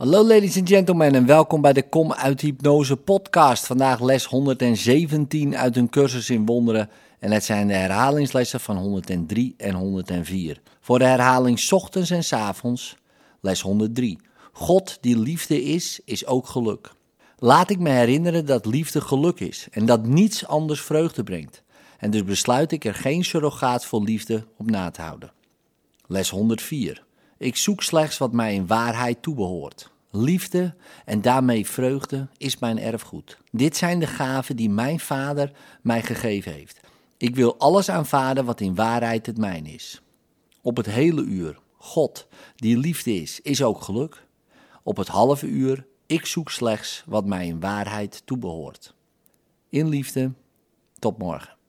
Hallo ladies and gentlemen en welkom bij de Kom uit Hypnose podcast. Vandaag les 117 uit een cursus in wonderen en het zijn de herhalingslessen van 103 en 104. Voor de herhaling ochtends en avonds, les 103. God die liefde is, is ook geluk. Laat ik me herinneren dat liefde geluk is en dat niets anders vreugde brengt. En dus besluit ik er geen surrogaat voor liefde op na te houden. Les 104. Ik zoek slechts wat mij in waarheid toebehoort. Liefde en daarmee vreugde is mijn erfgoed. Dit zijn de gaven die mijn vader mij gegeven heeft. Ik wil alles aanvaarden wat in waarheid het mijn is. Op het hele uur, God, die liefde is, is ook geluk. Op het halve uur, ik zoek slechts wat mij in waarheid toebehoort. In liefde, tot morgen.